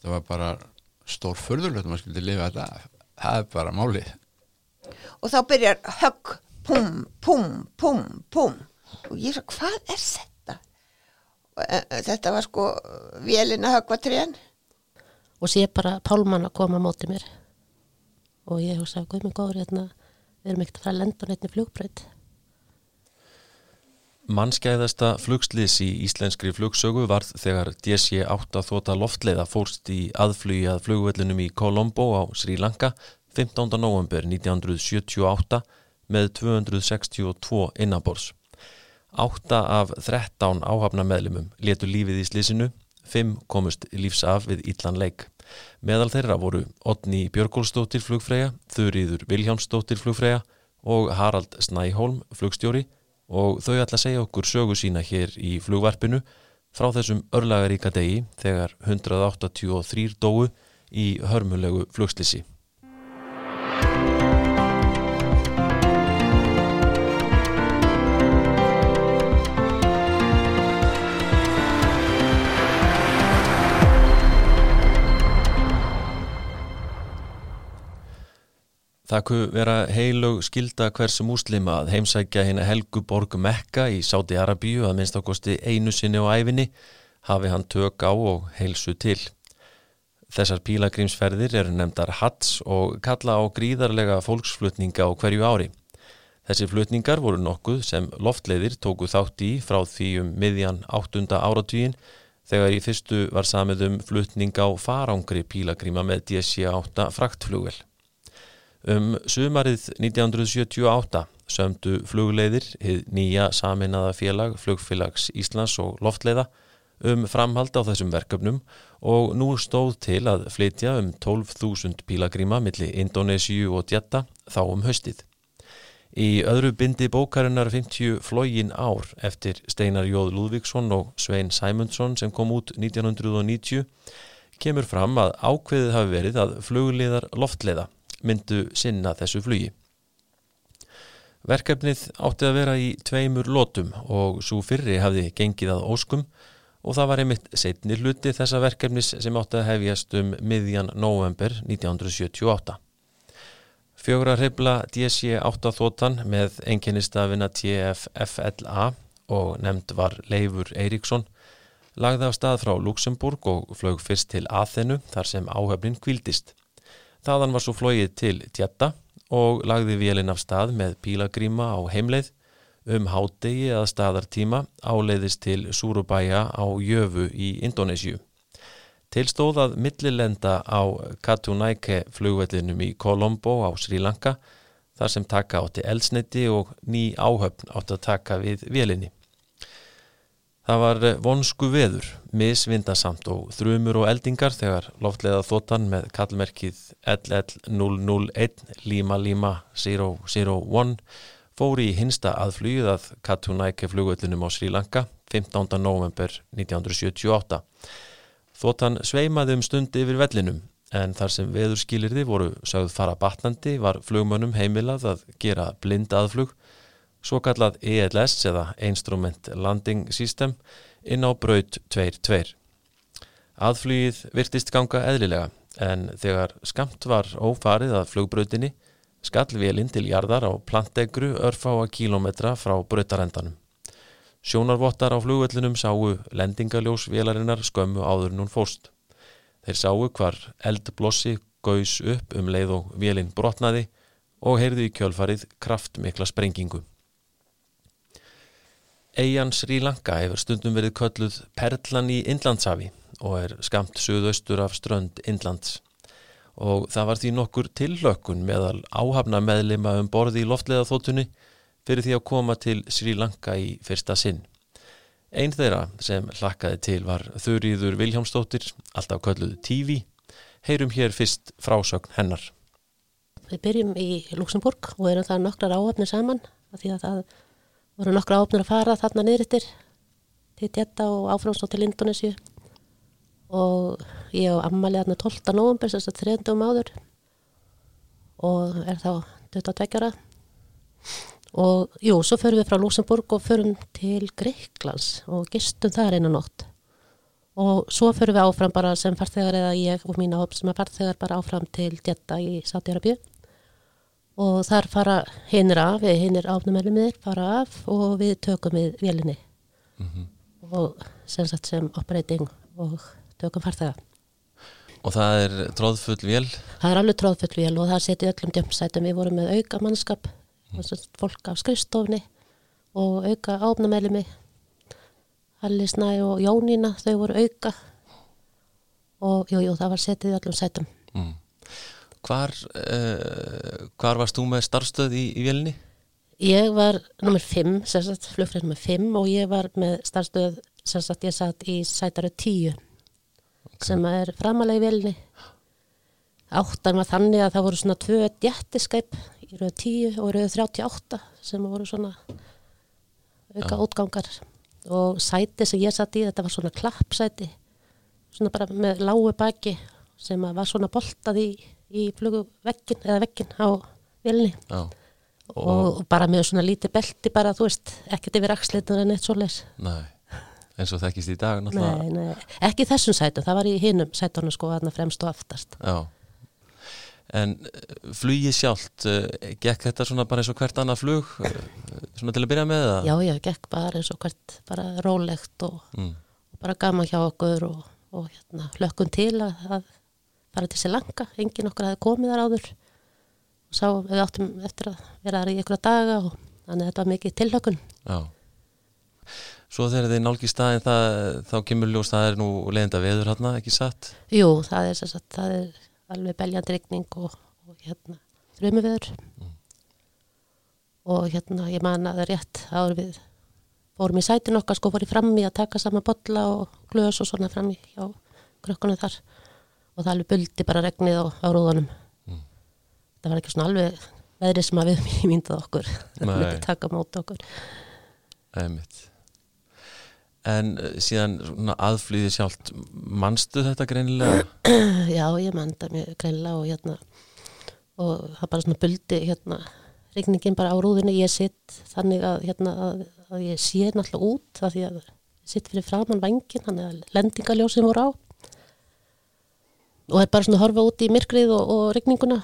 þetta var bara stór förðurlögt maður skildi lifa þetta það er bara málið. Og þá byrjar högg, pum, pum, pum, pum. Og ég svo, hvað er þetta? Og, e, e, þetta var sko vélina höggva trén og sé bara pálmann að koma á móti mér. Og ég hugsa, guð minn góður hérna, við erum ekkert að fara að lenda neitt í flugbreyt Mannskæðasta flugslýs í íslenskri flugsögu varð þegar DC-8 þóta loftleiða fórst í aðflugi að flugvellunum í Colombo á Sri Lanka 15. november 1978 með 262 innabors. Átta af 13 áhafna meðlumum letu lífið í slísinu, 5 komust lífs af við Ítlan leik. Meðal þeirra voru Otni Björgólsdóttir flugfræja, Þurriður Viljámsdóttir flugfræja og Harald Snæholm flugstjóri og þau ætla að segja okkur sögu sína hér í flugvarpinu frá þessum örlagaríka degi þegar 183 dóu í hörmulegu flugslisi. Það kuð vera heilög skilda hversu múslima að heimsækja hérna Helgu Borg Mekka í Sáti Arabíu að minnst ákosti einu sinni á æfinni hafi hann tök á og heilsu til. Þessar pílagrímsferðir eru nefndar hats og kalla á gríðarlega fólksflutninga á hverju ári. Þessi flutningar voru nokkuð sem loftleiðir tóku þátt í frá því um miðjan 8. áratvíin þegar í fyrstu var samið um flutning á farangri pílagríma með DC-8 fraktflugvel. Um sumarið 1978 sömdu flugleiðir hið nýja saminnaða félag flugfélags Íslands og loftleiða um framhald á þessum verkefnum og nú stóð til að flytja um 12.000 pílagríma millir Indonésiu og Djetta þá um höstið. Í öðru bindi bókarinnar 50 flógin ár eftir Steinar Jóð Lúðvíksson og Svein Sæmundsson sem kom út 1990 kemur fram að ákveðið hafi verið að flugleiðar loftleiða myndu sinna þessu flugi. Verkefnið átti að vera í tveimur lótum og svo fyrri hafði gengið að óskum og það var einmitt setni hluti þessa verkefnis sem átti að hefjast um miðjan november 1978. Fjögra hreibla DC-8 þóttan með enginnistafina TFFLA og nefnd var Leifur Eiríksson lagði af stað frá Luxemburg og flög fyrst til Aþenu þar sem áhöfnin kvildist. Þaðan var svo flóið til Tjetta og lagði vélinn af stað með pílagríma á heimleið um hádegi að staðartíma áleiðist til Surubaya á Jöfu í Indonésiu. Tilstóð að millilenda á Katunæke flugvellinum í Colombo á Sri Lanka þar sem taka átti elsniti og ný áhöfn átti að taka við vélinni. Það var vonsku veður, misvindasamt og þrumur og eldingar þegar loftleiða þóttan með kallmerkið LL001 Lima Lima 001 fóri í hinsta aðflugið að Katunæke flugvöldunum á Sri Lanka 15. november 1978. Þóttan sveimaði um stundi yfir vellinum en þar sem veðurskilirði voru sögð fara batnandi var flugmönnum heimilað að gera blind aðflug svo kallað ELS eða Instrument Landing System inn á braut 2.2. Aðflýið virtist ganga eðlilega en þegar skamt var ófarið að flugbrautinni skall velinn til jarðar á plantegru örfáa kílometra frá brautarendanum. Sjónarvottar á flugvellinum sáu lendingaljós velarinnar skömmu áður nún fórst. Þeir sáu hvar eldblossi gaus upp um leið og velinn brotnaði og heyrðu í kjölfarið kraftmikla sprengingu. Eyjan Sri Lanka hefur stundum verið kölluð Perlan í Indlandshafi og er skamt söðaustur af strönd Indlands og það var því nokkur tillökkun meðal áhafna meðlima um borði í loftlega þóttunni fyrir því að koma til Sri Lanka í fyrsta sinn. Einn þeirra sem hlakkaði til var Þurriður Viljámsdóttir, alltaf kölluð TV. Heyrum hér fyrst frásögn hennar. Við byrjum í Luxemburg og erum það nokkrar áhafnir saman af því að það voru nokkra áfnir að fara þarna niðurittir til Tjetta og áfrámst og til Indonésiu og ég á ammali þarna 12. november þess að þrejandum áður. Og er þá 22 ára. Og jú, svo förum við frá Luxemburg og förum til Greiklands og gistum þar einu nótt. Og svo fyrir við áfram bara sem farþegar eða ég og mína hóp sem er farþegar bara áfram til Jeddah í Saudi-Arabíu og þar fara hinnir af, hinnir áfnumelumir fara af og við tökum við vélinni og sem sagt sem operating og tökum farþega. Og það er tróðfull vél Það er alveg tróðfull vél og það seti öllum djömsætum. Við vorum með auka mannskap, mm. fólk af skrifstofni og auka áfnumelumi. Halli Snæ og Jónína, þau voru auka og jú, jú, það var setið öllum sætum. mm. Hvar, uh, hvar varst þú með starfstöð í, í vélinni? Ég var nummer 5, sem sagt, flugfrið nummer 5 og ég var með starfstöð, sagt, ég satt í sætaru 10 sem er framalega í velni. Áttan var þannig að það voru svona tvö djettiskæp í rauð 10 og rauð 38 sem voru svona auka útgangar og sæti sem ég satt í, þetta var svona klappsæti, svona bara með lágu baki sem var svona boltað í, í fluguvekkin eða vekkin á velni Já, og, bara með svona lítið belti bara, þú veist, ekkert yfir axlitur en eitt svoleiðis. nei eins og þekkist í dag náttúrulega Nei, nei, ekki þessum sætum, það var í hinum sætunum sko þarna fremst og aftast. Já En eh, flugið sjálft, uh, gekk þetta svona bara eins og hvert annað flug uh, svona til að byrja með það? Já, já, gekk bara eins og hvert, bara rólegt og, Mm. og bara gaman hjá okkur og, og hérna, hlökkum til að, að fara til sér langa, enginn okkur hafi komið þar áður og sá, við áttum eftir að vera þar í ykkur daga og þannig að þetta var mikið tilhlökun. Já. Svo þegar þið nálgi staðin það, þá kemur ljós það er nú leiðinda veður hérna, ekki satt? Jú, það er, sagt, það er alveg beljandi rigning og, og hérna, þrjumiveður og hérna, ég man að það er rétt áður við fórum í sætin okkar sko fór í frammi að taka saman bolla og glös og svona frammi hjá krökkunum þar og það alveg buldi bara regnið á, á rúðunum. Það var ekki svona alveg veðri sem að við myndað okkur. Það myndi taka mót okkur. Einmitt. En uh, síðan aðflýði sjálft, manstu þetta greinilega? Já, ég man það mjög greinlega og hérna og það bara svona buldi hérna regningin bara á rúðinu, ég sitt þannig að hérna að, að ég sé náttúrulega út það því að ég sitt fyrir framann vangin, þannig að lendingaljósin voru á og er bara svona að horfa út í myrkrið og, og regninguna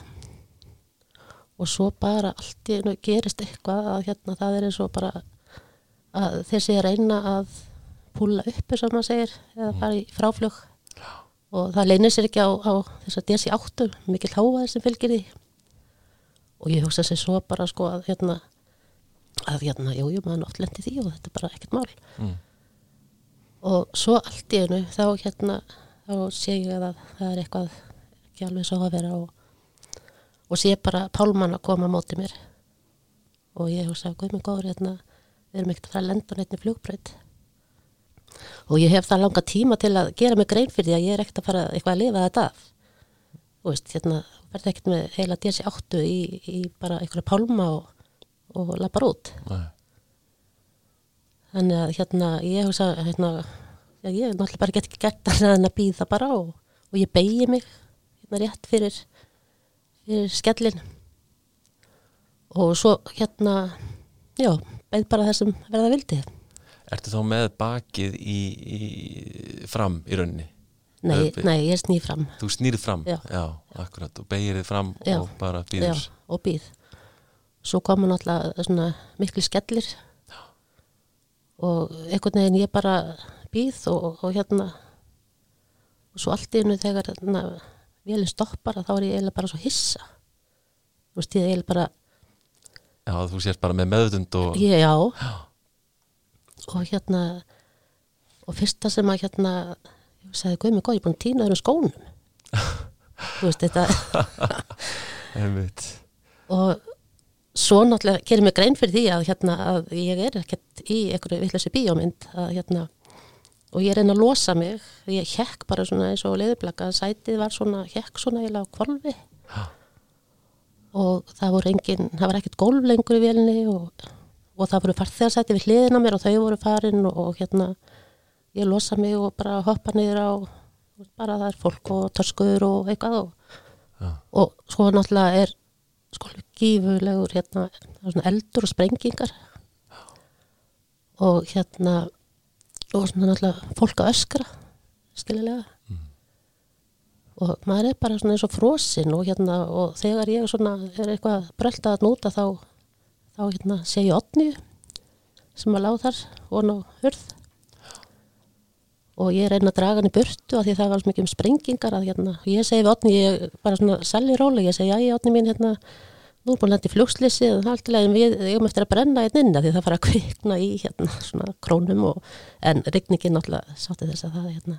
og svo bara allt í einu gerist eitthvað að hérna það er eins og bara að að reyna að púla upp eins og maður segir eða fara í fráflug og það leynir sér ekki á, á þess að DC 8 mikil háaðir sem fylgir því. Og ég hugsa sér svo bara sko að hérna að hérna, jú, jú, maður oft lendi því og þetta er bara ekkert mál. Mm. og svo allt í einu þá hérna, þá sé ég að það er eitthvað ekki alveg svo að vera og, og sé bara pálmann að koma á móti mér. Og ég hugsa, guð mig góður hérna, við erum ekkert að fara að lenda á neittni flugbreyt og ég hef það langa tíma til að gera mig grein fyrir því að ég er ekkert að fara eitthvað að lifa þetta af. Þú veist, hérna, verði ekkert með heila DC 8 í, í bara einhverja pálma og, og lappar út. Nei. þannig að hérna, ég hugsa hérna, já, ég náttúrulega bara get ekki gert að býða bara og, og ég beigi mig hérna rétt fyrir fyrir skellin og svo hérna já, beig bara það sem verða vildi Ertu þá með bakið í, í fram í rauninni? nei, Ö, nei, ég snýð fram Þú snýrið fram? Já. akkurat, og beigir þið fram Já. og bara já, býður og býð svo koma náttúrulega svona miklu skellir og einhvern veginn ég bara býð og, og hérna og svo allt í hennu þegar hérna, vélinn stoppar að þá er ég eiginlega bara svo hissa. Þú veist ég eiginlega bara Já, þú sést bara með meðutund og ég, já. Og hérna og fyrsta sem að hérna ég sagði, guð mig góð, ég er búin að týna þér um skónum. Þú veist þetta og svo náttúrulega gerir mig grein fyrir því að hérna að ég er ekkert í einhverju vittlösi bíómynd að hérna og ég reyna að losa mig ég hekk bara svona eins og leiðublaka sætið var svona, hekk svona eiginlega á kvolfi og það voru engin, það var ekkert gólf lengur í vélinni og, og það voru farþegarsæti við hliðina mér og þau voru farin og, og hérna ég losa mig og bara hoppa niður á bara það er fólk og törskur og eitthvað og, og svo náttúrulega er sko gífulegur hérna, eldur og sprengingar. Og hérna og svona náttúrulega fólk að öskra skililega og maður er bara svona eins og frosinn og hérna og þegar ég svona er eitthvað bröltað að núta þá þá hérna sé ég otni sem að láð þar og ná hurð. Og ég reyna að draga hann í burtu af því það var svo mikið um sprengingar að hérna, ég segi við Otni, ég bara svona selvi rólega, ég segi, já, ég Otni mín hérna, nú er búin að lenda í flugslýsi og það er alltaf við eigum eftir að brenna einn inn af því það fara að kvikna í hérna svona krónum og, en rigningin náttúrulega sátti þess að það hérna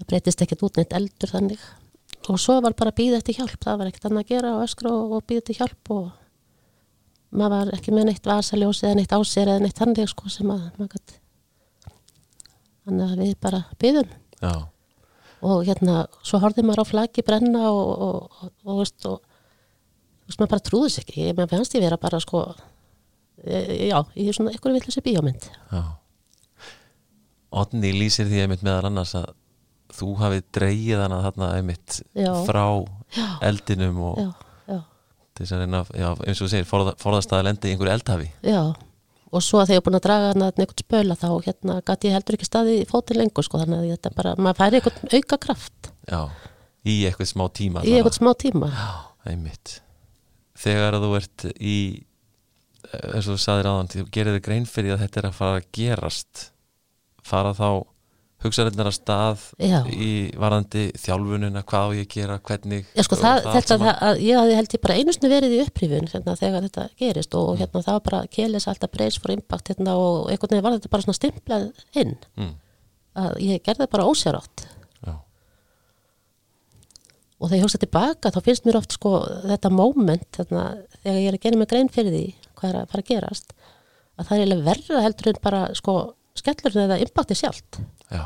það breytist ekkert út neitt eldur þannig. Og svo var bara býða eftir hjálp, það var ekkert annað að gera og öskra og, og býða eftir hjálp og maður var ekki með neitt vasaljósi eða neitt ásér eða neitt þannig sko sem að gæti þannig að við bara byðum Já, og hérna, svo horfði maður á flaggi brenna og, og, og, og, veist, maður bara trúðis ekki. Ég með fannst ég vera bara sko e, já, í svona ykkur villusi bíómynd. Já. Otni lýsir því einmitt meðal annars að þú hafið dreigið hana þarna einmitt Já. frá Já. eldinum og já, þess að reyna, að- eins og þú segir forða, forðast að lendi í einhverju eldhafi. Já. Og svo þegar ég er búin að draga hana einhvern spöla þá hérna gæti ég heldur ekki staði í fótinn lengur sko þannig að þetta bara, maður færi einhvern auka kraft Já, í eitthvað smá tíma í einhvern smá tíma. Já, einmitt Þegar að þú ert í eins og þú saðir áðan, þú gerir þig grein fyrir að þetta er að fara að gerast. Fara þá hugsaðirnar að stað Já. í varandi þjálfunina, hvað á ég að gera, hvernig Já, sko, og það, allt þetta, það, að, ég held ég bara einu sinni verið í upprýfun hérna, þegar þetta gerist og hérna, það var bara kelis alltaf brace for impact hérna, og einhvern veginn var þetta bara svona stimplað inn. Mm, að ég gerði bara ósjárátt Já, og þegar ég hugsa tilbaka þá finnst mér oft sko þetta moment hérna, þegar ég er að gera mig grein fyrir því hvað er að fara að gerast að það er verra heldur en bara sko skellurinn eða impacti sjálft. Já,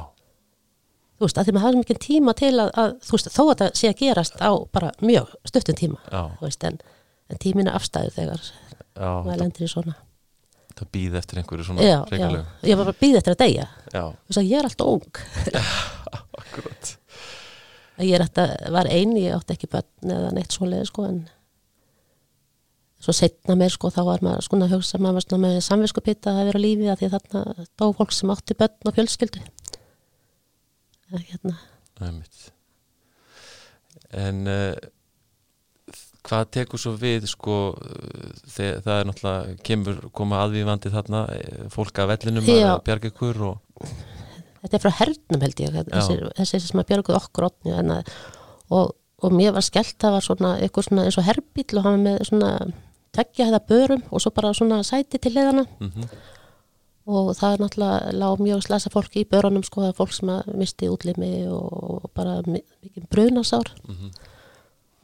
þú veist, að því maður hafði mikið tíma til að, að þú veist, þó að það sé að gerast á bara mjög stuttum tíma veist, en, en tíminn er afstæðu þegar já maður lendir í svona. það býð eftir einhverju svona já, já, ég var bara að býða eftir að deyja. Ég er alltaf ung. Akkurat að ég er alltaf, var ein, ég átti ekki börn eða neitt svoleiði sko en svo setna mér sko þá var maður sko að hugsa maður var svona með samviskupita að vera á lífi að því þarna dó fólk sem átti börn og fjölskyldu en hérna Einmitt. En uh, hvað tekur svo við sko þegar það er náttúrulega kemur koma aðvífandi þarna eh, fólk af vellinum Já. að bjarga ykkur og þetta er frá hernum held ég þessi, sem að björguð okkur að, og, og mér var skellt það var svona eitthvað svona eins og herbíl og hann með svona tveggja þetta börum og svo bara svona sæti til leðana mm og það er náttúrulega lág mjög slasa fólki í börunum sko, það er fólk sem að misti útlimi og, bara mi- mikið brunasár.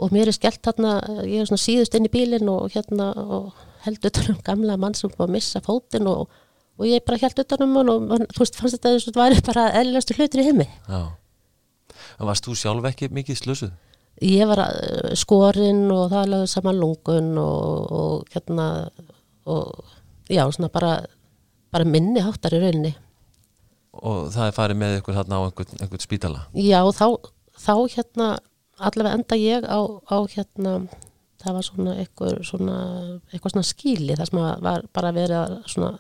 Og mér er skellt þarna, ég er svona síðust inn í bílinn og hérna og held utan um gamla mann sem var að missa fótinn og, og ég bara held utan um hann og man, þú veist, fannst þetta eins og þetta væri bara eðlilegastu hlutur í heimi. Já. En varst þú sjálf ekki mikið slusuð? ég var uh, skorinn og það lögðu saman lungun og, og hérna og já, svona bara bara minni háttar í rauninni. Og það er farið með ykkur þarna á einhvern, einhvern spítala? Já, þá, þá hérna allavega enda ég á, á hérna það var svona eitthvað svona, eitthvað svona skíli þar sem var bara verið að svona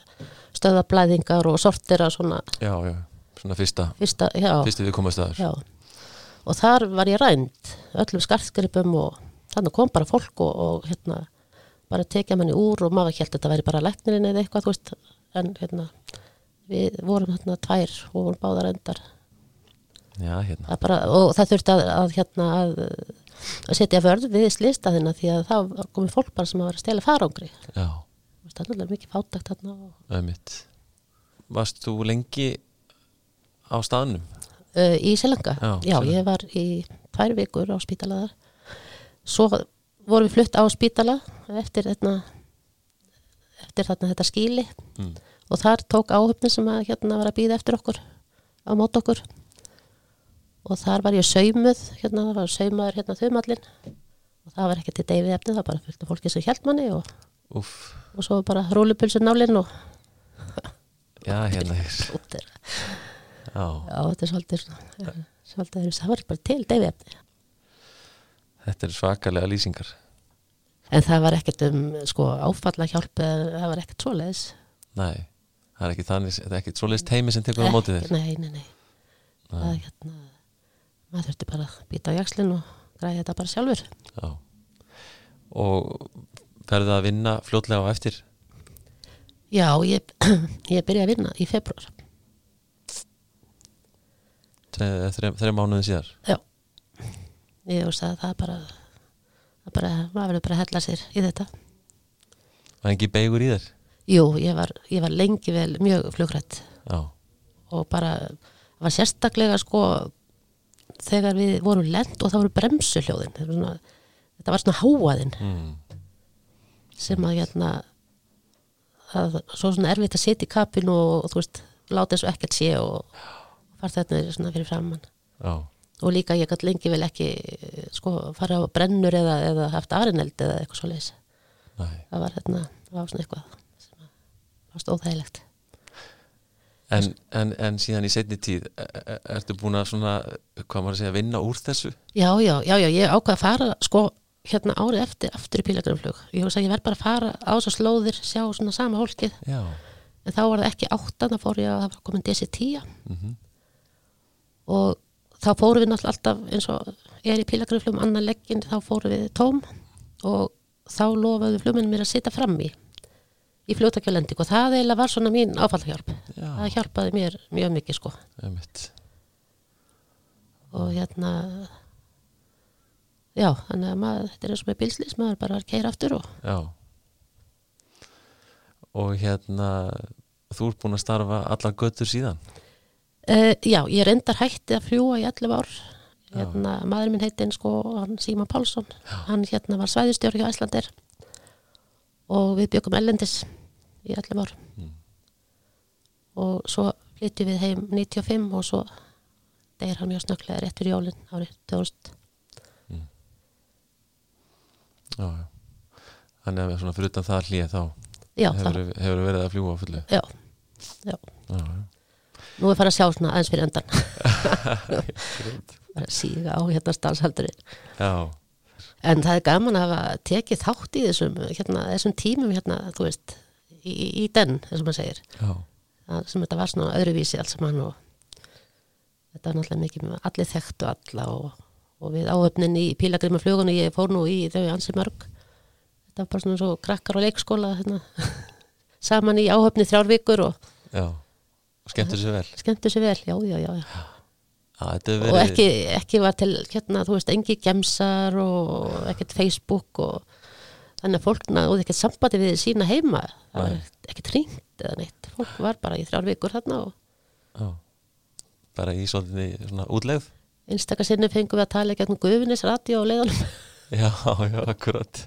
stöða blæðingar og sortira svona Já, já, svona fyrsta, fyrsta, já, fyrsti við komast aður og þar var ég rænd öllum skartgripum og þannig kom bara fólk og, og hérna bara tekja manni úr og maður held að þetta væri bara læknirinn eða eitthvað, þú veist en hérna við vorum hérna tvær og vorum báðar endar. Já, hérna. Það bara, og það þurfti að, að, hérna, að, að setja vörð við slistaðina því að þá komið fólk bara sem að vera að stela farangri. Já, það er alveg mikið fátakt þarna og, ömmitt Varst þú lengi á staðnum? uh, í Selanga Já, Sri- ég var í tvær vikur á spítala þar. Svo vorum við flutt á spítala eftir þarna eftir þarna þetta skíli Mm. og þar tók áhöfni sem að hérna var að býða eftir okkur á mót okkur og þar var ég saumuð hérna, það var saumaður hérna þumallin og það var ekki til deyfið efni, það var bara fullt af fólki sem hjælt manni og, og svo bara rúlupulsur nálinn og já, hérna. Er er, Já, já, þetta er svolítið svolítið, það var bara til deyfið efni þetta er svakalega lýsingar. En það var ekkert um sko áfalla hjálp það var ekkert svoleiðis. Nei, það er þetta er ekki svoleiðist heimi sem tekur á mótið þér. Nei, nei, nei. Það hérna maður þurfti bara að býta á jakslinn og græði þetta bara sjálfur Já. Og ferðu að vinna fljótlega á eftir? já, ég, ég byrja að vinna í februar Þreja mánuði síðar? já ég veist að það bara það bara, maður verður bara að hella sér í þetta Var ekki beigur í þér? jú, ég var, ég var lengi vel mjög flugrætt Já, og bara það var sérstaklega sko þegar við vorum lent og það voru bremsuhljóðin. Þetta var svona, þetta var svona háaðinn mm. sem að hérna það var svo svona erfitt að sitja í kapinu og, og þú veist, láta þessu ekkert sé og fara þetta svona fyrir framann já, og líka ég gæti lengi vel ekki sko fara á brennur eða, eða haft arineld eða eitthvað svo nei. Það var hérna, það var svona eitthvað sem að var stóðhægilegt En, en, en síðan í setni tíð e- e- ertu búin að svona, hvað maður að segja, vinna úr þessu? Já, já, já, já, ég ákvað að fara sko hérna árið eftir, aftur í pílagrumflug ég hugsa að ég verð bara að fara á þessar slóðir sjá svona sama hólkið Já, en þá var það ekki áttan, þá fór ég að það var komin DC-10 Mhm. og þá fórum við náttúrulega alltaf eins og er í pílagrumflugum annan leggin, þá fórum við tóm og þá lofaðu flugminn mér að sitja fram í í fljótakjölending og það eiginlega var svona mín áfallahjálp. Já. það hjálpaði mér mjög mikið sko. Einmitt. Og hérna já, þannig að maður, þetta er eins og með bilslis maður bara var að keira aftur og Já. Og hérna þú ert búin að starfa allar göttur síðan? Uh, já, ég reyndar hætti að fljúa í 11 ár. Hérna, maður minn heitin sko, hann Síma Pálsson hann hérna var svæðistjóri hjá Æslandir og við byggum ellendis í 11 ár. Og svo flyttum við heim 95 og svo deyr hann mjög snögglega rétt fyrir jólin árið 2000 Já, já. Þannig að svona fyrir utan það hlýja þá já, hefur, það, hefur verið að fljúa fullu? Já, já, Já, já, nú er farið að sjá svona aðeins fyrir endan bara að síga á hérna stanshaldurinn já, En það er gaman að hafa tekið þátt í þessum, hérna, þessum tímum hérna, þú veist, í, í den, þessum maður segir. já, Það, sem þetta var svona öðruvísi alls saman og þetta var náttúrulega mikið með allir þekktu alla og, og við áöfnin í pílagrimaflugunni, ég fór nú í þau ansi mörg. Þetta var bara svona svo krakkar á leikskóla, hérna, saman í áöfni þrjár vikur og já Skemmtur sér vel skemmtu sér vel, já, já, já. já. Hefur Og verið ekki, ekki var til, hérna, þú veist, engi gemsar og ekkert Facebook og þannig að fólk náðu ekkert sambandi við sína heima. Það var ekkert hringt eða neitt. Fólk var bara í þrjár vikur þarna og bara í svona útlegð einstakar sinni fengum við að tala gegnum gufinis radio og leiðanum. Já, já, akkurat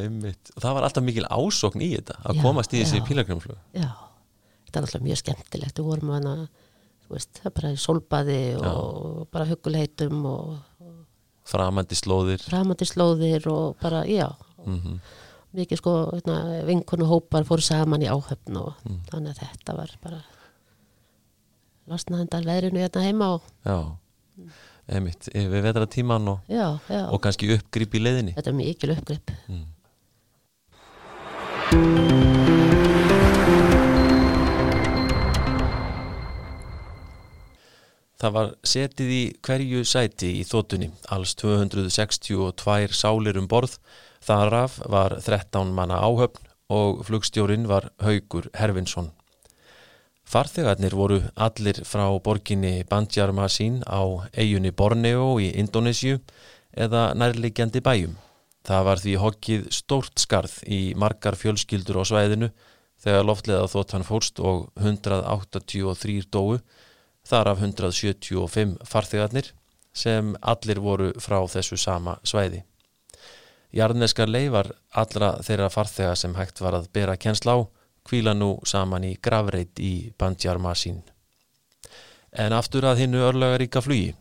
Einmitt. Og það var alltaf mikil ásókn í þetta að Já, komast í þessi já. pílagrimflug Já, þetta er náttúrulega mjög skemmtilegt. Við vorum þú veist, bara í sólbaði og bara huguleitum og framandi slóðir. framandi slóðir og bara, já, mm mikið sko hérna, vinkonu hópar fóru saman í áhöfn og Mm. þannig að þetta var bara losnaðendal veðrinu hérna heima og Já, einmitt Við vetra tíman og, já, já, og kannski uppgrip í leiðinni. Þetta er mikil uppgrip. Mm. Það var setið í hverju sæti í þóttunni, alls 262 sálir um borð, þaraf var 13 manna áhöfn og flugstjórin var Haugur Hervinsson. Farþegarnir voru allir frá borginni Bandjarmasin á eigunni Borneo í Indonésiu eða nærliggjandi bæjum. Það var því hokkið stórt skarð í margar fjölskyldur á svæðinu þegar loftleða þóttan fórst og 183 dóu, þar af 175 farþegarnir sem allir voru frá þessu sama svæði. Jarneskar leifar allra þeirra farþega sem hægt var að bera kennsla á kvíla nú saman í gravreit í Bandjarmasin. En aftur að hinnu örlögaríka flugi.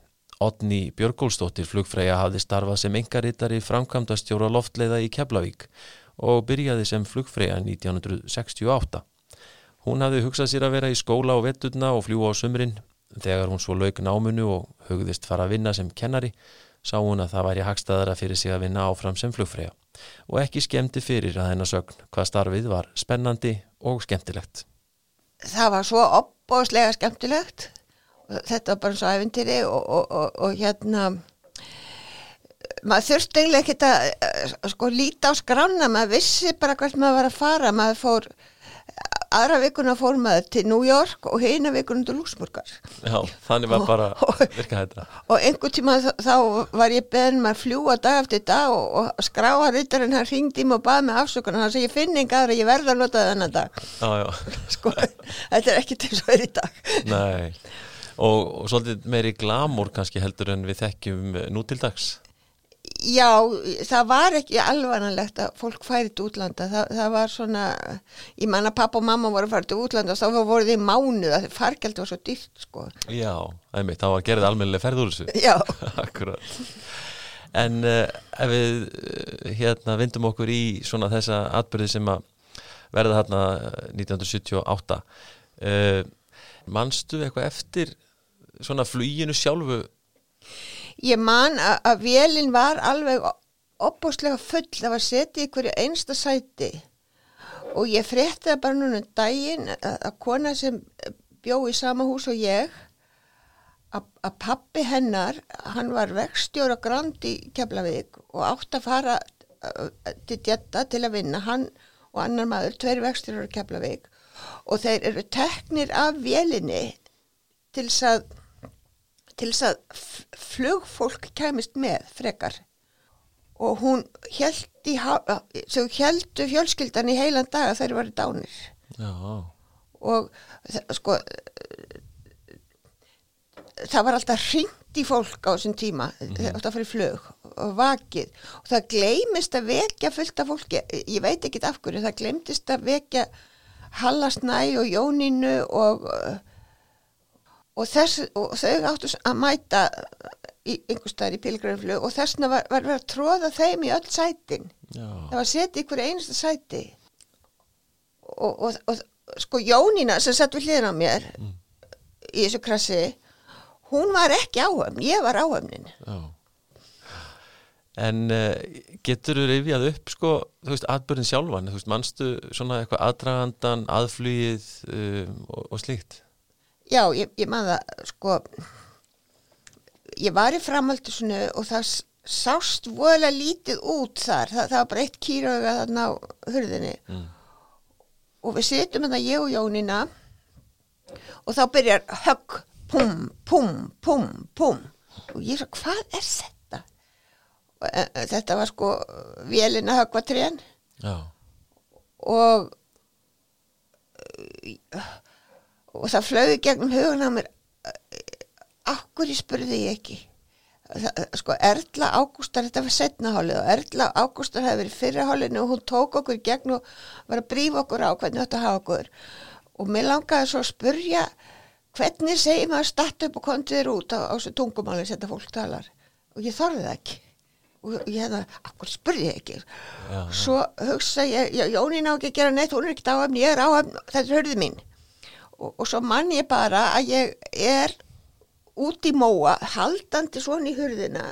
Odni Björgólsdóttir flugfræja hafði starfað sem engaritari framkvæmdastjóra loftleiða í Keflavík og byrjaði sem flugfræja 1968. Hún hafði hugsað sér að vera í skóla og vetturna og fljúa á sumrin. Þegar hún svo lauk náminu og hugðist fara að vinna sem kennari, sá hún að það væri hagstaðara fyrir sig að vinna áfram sem flugfræja og ekki skemmti fyrir að hennar sögn hvað starfið var spennandi og skemmtilegt. það var svo opbóðslega skemmtilegt. Þetta var bara svo æfintýri og, og, og, og hérna maður þurfti eiginlega ekki að eh, sko líta á skrána, maður vissi bara hvert maður var að fara, maður fór aðra vikuna fór maður til New York og heina vikuna til Lúsburgar Já, þannig var bara virka þetta. og einhvern tíma þá, var ég beðin maður að fljúa dag eftir dag og, og skráa rittarinn hann ringdi mig og baði mig afsökunar. Hann segi ég finn enga aðra, ég verða að nota þennan dag. Já, já, sko, þetta er ekki til svo er í dag. Nei. Og, og svolítið meiri glamúr kannski heldur en við þekkjum nú til dags Já, það var ekki alvanalegt að fólk færi til útlanda. Það, það var svona, ég manna pappa og mamma voru fara til útlanda og þá voru þið mánuð að fargjald var svo dýrt, sko. Já, einmitt, það var gerðið almennilega ferð úr þessu Já, Akkurat En uh, ef við uh, hérna vindum okkur í svona þessa atbyrði sem að verða hérna eh, 1978 uh, manstu eitthvað eftir svona fluginu sjálfu ég man að, að vélinn var alveg opbúslega full, það var setið í hverju einsta sæti. Og ég frétti það bara núna um daginn að, að kona sem bjó í sama hús og ég að, að pappi hennar, hann var vextjóra grand í Keflavík og átt að fara uh, til djetta til að vinna, hann og annar maður, tveir vextjóra Keflavík. Og þeir eru teknir af vélinni til þess að til þess að flugfólk kæmist með frekar. Og hún held í þau heldu fjölskyldan í heilan dag að þeir varu dánir. Já, og sko það var alltaf hringt í fólk á þessum tíma mm það fyrir flug og vakið. Og það gleymist að vekja fullt af fólki. Ég veit ekki af hverju, það gleymtist að vekja Hallasnæ og Jónínu og og, þess, og þau áttu að mæta í einhver staðar í pilgrimflug og þessna var, verið að tróða þeim í öll sætin. Já, það var setið í hverju einasta sæti. Og, og, og sko Jónína sem satt við hliðin á mér í þessu krassi hún var ekki áhöfn, ég var áhöfnin. Já. En uh, getur þú rifjað upp sko, þú veist, atbyrðin sjálfan þú veist, manstu svona eitthvað aðdragandan aðflugið um, og, og slíkt já, ég, ég man það sko ég var í framhaldisunu og það sást voðalega lítið út þar. Það, það var bara eitt kýrauga þarna á hurðinni. Mm. og við sitjum þarna ég og Jónína og þá byrjar högg, pum, pum, pum, pum. Og ég svo, hvað er þetta? Og, e, e, þetta var sko vélina höggva trén Já, og e, og það flögu gegnum hugun á mér akkur ég spurði ég ekki? Það, sko Erla Ágústar þetta var setnahálið og Erla Ágústar hefði verið fyrrahálinu og hún tók okkur gegn og var að brífa okkur á hvernig þetta hafa okkur. Og mér langaði svo að spurja hvernig segir maður statt upp og komið þér út á, á þessu tungumáli sem þetta fólk talar? Og ég þorði það ekki. Og ég hefði, akkur spurði ég ekki? Já, svo hugsa ég, Jónín á ekki að gera neitt, hún er ekkert áhafn, ég er áhafn, þetta er hörði mín. Og, og svo mann ég bara að ég er út í móa, haldandi svona í hurðina.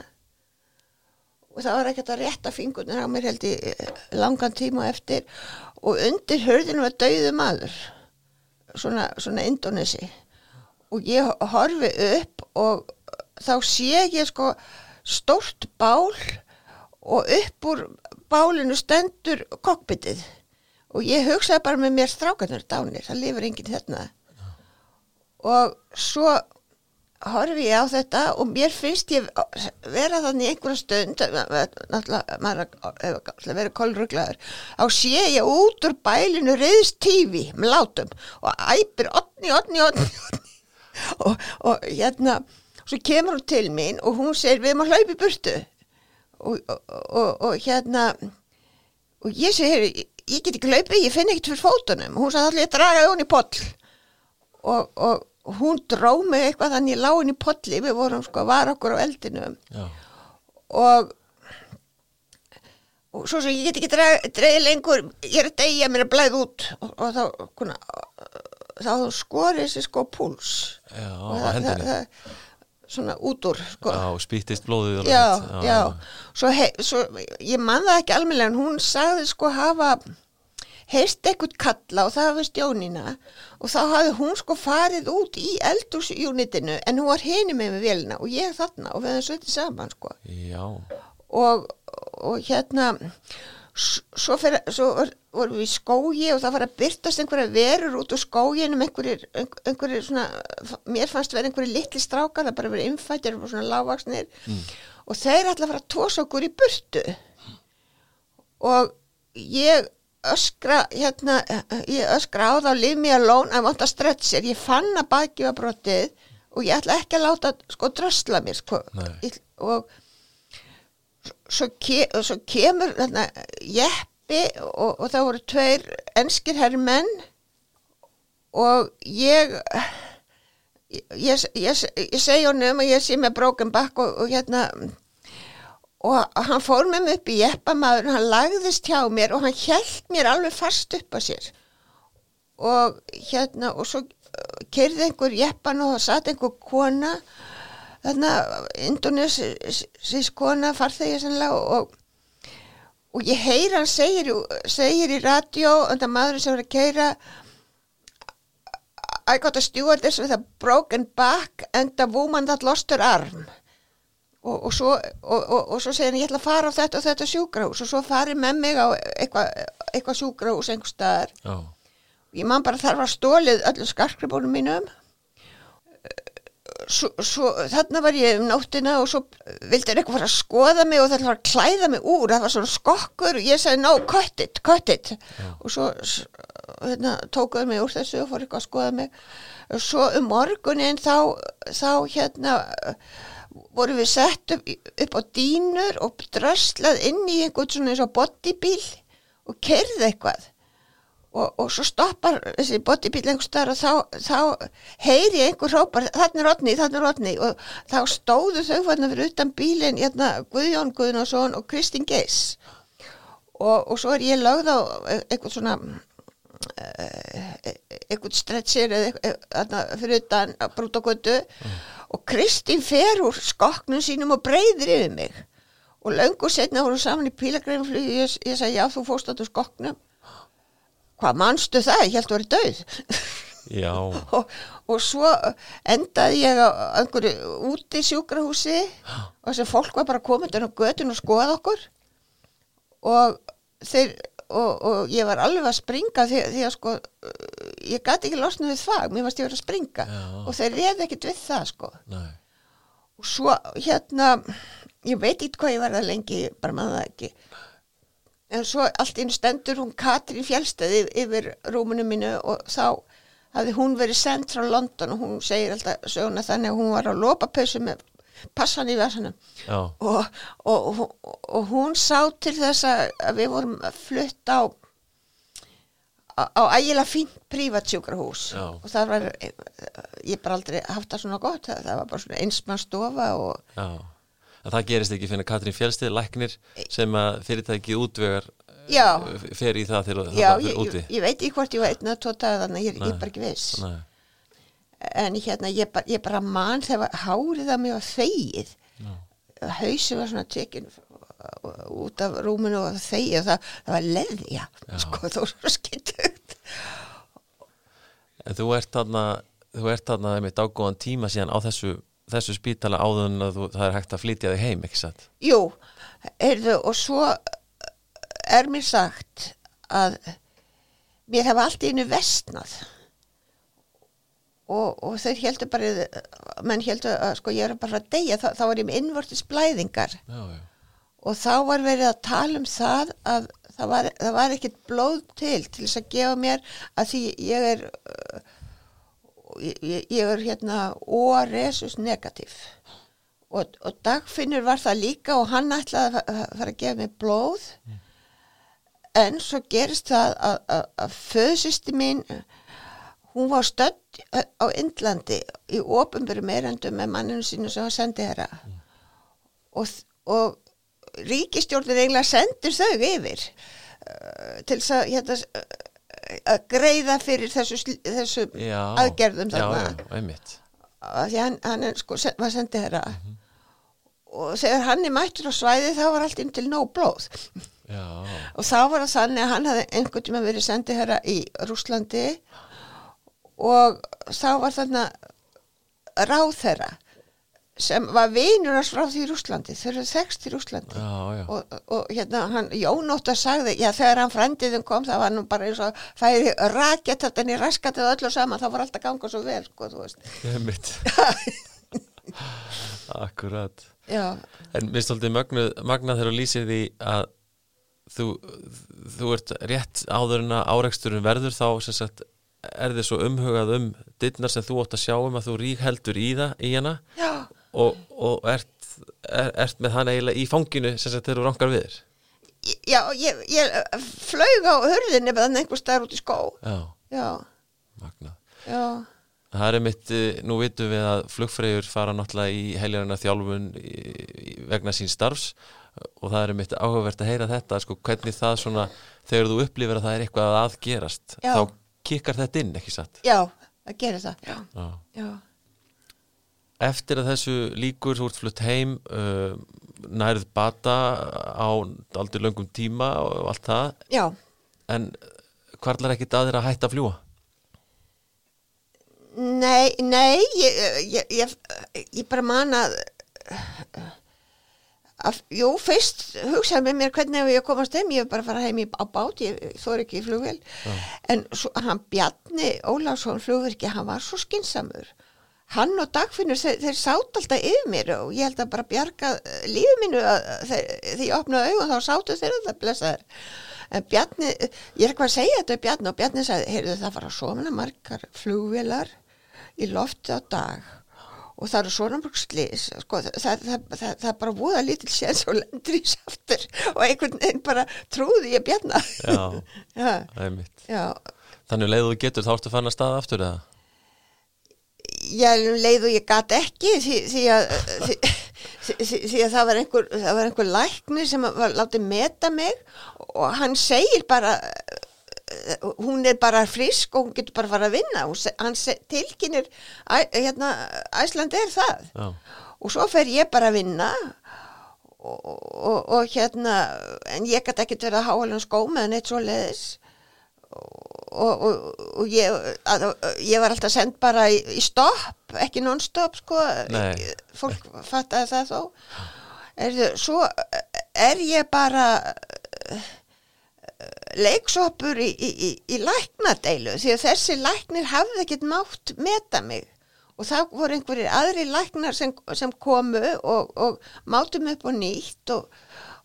Og það var ekkert að rétta fingurnar á mér held í langan tíma eftir. Og undir hurðinu var dauðu maður, svona, svona indonesi. Og ég horfi upp og þá sé ég sko stórt bál og upp úr bálinu stendur kokpitið og ég hugsaði bara með mér strákarnir dánir, það lifir enginn þarna og svo horfi ég á þetta og mér finnst ég vera þannig einhverja stund náttúrulega maður verið kolruglaður á sé ég út úr bælinu reyðst tífi með látum og æpir otni, otni, otni, otni. Og, og hérna svo kemur hún til mín og hún segir við erum að hlaupa í burtu og, og, og hérna og ég segir ég, get ekki hlaupið, ég finn ekkert fyrir fótunum. Hún sagði allir draga hún í poll. Og, og hún dró mig eitthvað þannig ég lá henni í polli. Við vorum sko að vara okkur á eldinum. Já, og og svo sem ég get ekki dreigð lengur. Ég er að deyja mér að blæða út. Og, og þá kuna, þá skorið þessi sko púls. Já, á hendinni svona út úr sko. Já, spýttist blóðið já, mitt. já, Svo, hei, svo ég man það ekki almennilega en hún sagði sko hafa heyrst eitthvað kalla og það var stjónina og þá hafði hún sko farið út í eldúsjúnitinu en hún var hini með með vélina og ég þarna og við hefum sötið saman sko. Já, og, og hérna s- svo, fyrir, svo var- vorum við í skógi og það var að byrtast einhverja verur út úr skóginum einhverjir, einhver- einhverjir svona, mér fannst vera einhverjir litli strákar, það bara verið innfættir og svona lágvaksnir og þeir ætla að fara að tósa okkur í burtu. Og ég öskra hérna, ég öskra á þá leave me alone, I want a stretcher ég fann að baki var brotið og ég ætla ekki að láta sko drösla mér sko, og svo, ke svo kemur þarna jeppi og, og það voru tveir enskir herrmenn og ég ég, ég, ég, segi honum að ég sé með broken back og, og hérna og hann fór með mig upp í jeppamaður hann lagðist hjá mér og hann held mér alveg fast upp á sér. Og hérna og svo kerði einhver jeppan og það satt einhver kona þarna indonesísk kona farþegi sannlega og, og ég heyr hann segir, segir í radio og það maður sem var að keira I got a stewardess with a broken back and a woman that lost her arm. Og, og, svo, og, og, og svo segir hann ég ætla að fara á þetta og þetta sjúkrahús. Og svo farið með mig á eitthvað eitthva sjúkrahús einhver staðar. Já, ég man bara þar var stólið öllum skarkribónum mínum svo, svo þarna var ég um nóttina og svo vildi eitthvað fara að skoða mig og það var að klæða mig úr það var svona skokkur og ég sagði no, cut it, cut it. Og svo hérna, tókuðu mig úr þessu og fór eitthvað að skoða mig. Og svo um morgunin þá, þá hérna voru við sett upp, upp á dýnur og dröslað inn í einhvern svona eins og bodybíl og kerði eitthvað og, og svo stoppar þessi bodybíl einhver staðar og þá, þá heyri einhver hrópar þannig er Rodni, þannig er Rodni og þá stóðu þau fann fyrir utan bílinn hérna, Guðjón Guðnason og Kristín Geis og, og svo er ég lögð á einhvern svona eh, einhvern stretchir eða þarna fyrir utan að brúta götu og Kristín fer úr skoknum sínum og breyðir yfir mig. Og löngu setna voru saman í pílagreinflug ég, ég sagði já þú fórst á skoknum hvað manstu það, ég held að vera döð já, og, og svo endaði ég á einhverju úti sjúkrahúsi og þessi fólk var bara komið á götun og skoða okkur. Og þeir og, og ég var alveg að springa því, því að sko ég gæti ekki losna við þvag, mér varst ég verið að springa. Já. og þeir reði ekkit við það sko. Nei, og svo hérna ég veit ekki hvað ég var það lengi bara maður það ekki en svo allt einu stendur hún Katrín Fjálstæði yfir rúmunu mínu og þá hafði hún verið sendt frá London og hún segir alltaf söguna þannig að hún var á lopapausu með passan í versanum já, og, og, og, og hún sá til þess að við vorum að flutta á á, á ægilega fínt prívatsjúkrahús Já. og það var ég bara aldrei haft það svona gott það, það var bara svona einsmann stofa og já en það gerist ekki fyrir Katrín Fjálstið læknir sem að fyrirtækið útvegar Já. eh, fer í það til að já, það fyrir úti. ég, ég veit ekki hvort ég var einn að tóta þannig ég, ég er bara ekki viss. Nei, en hérna ég bara, ég bara man þegar hárið að mér var þegið. Hausi var svona tekin út af rúminu og þegið og það, það var leðja. Sko það var svo skittugt en þú ert þarna þú ert þarna með dágóðan tíma síðan á þessu, þessu spítala áður en að þú, það er hægt að flytja þig heim, ekki satt? jú, heyrðu og svo er mér sagt að mér hafa allt í einu vestnað og, og þau heldur bara menn heldur að sko ég er bara að deyja þá, þá var ég með innvortis blæðingar. Já, já, og þá var verið að tala um það að það var, var ekkert blóð til til þess að gefa mér að því ég er uh, ég, ég er hérna O-resus negativ. Og, og dagfinnur var það líka og hann ætlaði að fa- að fara að gefa mér blóð. En svo gerist það að, að, að föðsisti mín hún var stödd á Indlandi í ofinbyrjum erendum með manninu sínu sem var sendið herra og, og ríkistjórnir eiginlega sendir þau yfir uh, til þess að hérna, að greiða fyrir þessu, þessu já. aðgerðum Af því hann, hann sko, var sendið herra og þegar hann er mættur á svæði þá var allt inn til nóg blóð. Já, og þá var það þannig að hann hafði einhvern tíma verið sendið herra í Rúslandi og þá var þarna ráðherra sem var vinur hans frá því Rúslandi þau eru þekst í Rúslandi já, já. og, og hérna hann Jónóttar sagði, já þegar hann frendiðum kom það var nú bara eins og færi rakett þetta en í raskatið öllu saman þá var alltaf ganga svo vel sko þú veist. Akkurat. já, En mér stoltið magnað, þegar þú lýsir því að þú, þú ert rétt áður en að áreiksturinn verður þá sem sagt er þið svo umhugað um dittnar sem þú ótt að sjá um að þú rík heldur í það í hana já, og, og ert, er, ert með hann eiginlega í fanginu sem þegar þú rankar við þér? Já ég, ég flög á hurðinni með einhver staðar út í skó. Já, já, magnað. Já, Það er mitt, nú vitum við að flugfreyjur fara náttúrulega í heiljarina þjálfun vegna sín starfs og það er mitt áhugavert að heyra þetta sko, hvernig það svona, þegar þú upplifir að það er eitthvað að aðgerast, þá kikkar þetta inn, ekki satt? já, það gerir það já, Já. já, Eftir að þessu líkur, þú ert flutt heim uh, nærið bata á aldrei löngum tíma og allt það, já. En hvarlar ekkit að þér að hætta að fljúa? Nei, nei, ég, ég, ég, ég bara man að, að, jú, fyrst hugsaði með mér hvernig ég komast heim, ég hef bara að fara heim í, á bát, ég þóri ekki í flugvél, en svo, hann Bjarni Ólafsson flugverki, hann var svo skinsamur. Hann og Dagfinnur, þeir, þeir sátt alltaf yfir mér og ég held að bara bjarga eh, lífi mínu að þeir, þegar ég opnaði augun þá sáttu þeir þetta blessaður. En Bjarni, ég er eitthvað að segja þetta Bjarni og Bjarni sagði, heyrðu það fara svona margar flugvélar í lofti á dag og það eru svona mörg slís sko, það, það, það, það, það bara voða lítil séns og lendur í saftur og einhvern veginn bara trúði ég bjarna Já, það er mitt. já Þannig leið og þú getur, þá ertu fann að staða aftur eða? Ég um leið og ég gat ekki því, því, að, því, því, að það var einhver, það var einhver lækni sem var látið meta mig og hann segir bara hún er bara frisk og hún getur bara fara að vinna. Se- hann æ, hérna, Æsland er það. Já, og svo fer ég bara að vinna og, og, og hérna en ég gæti ekkert verið að háalum skó með neitt svo leiðis og, og, og ég, að, ég var alltaf send bara í, í stopp, ekki non-stop sko, Nei. fólk fattaði það þó. Er, svo er ég bara leiksoppur í, í, í, í læknadeilu því að þessi læknir hafði ekkert mátt meta mig. Og það voru einhverjir aðri læknar sem, sem komu og, og mátum upp og nýtt og,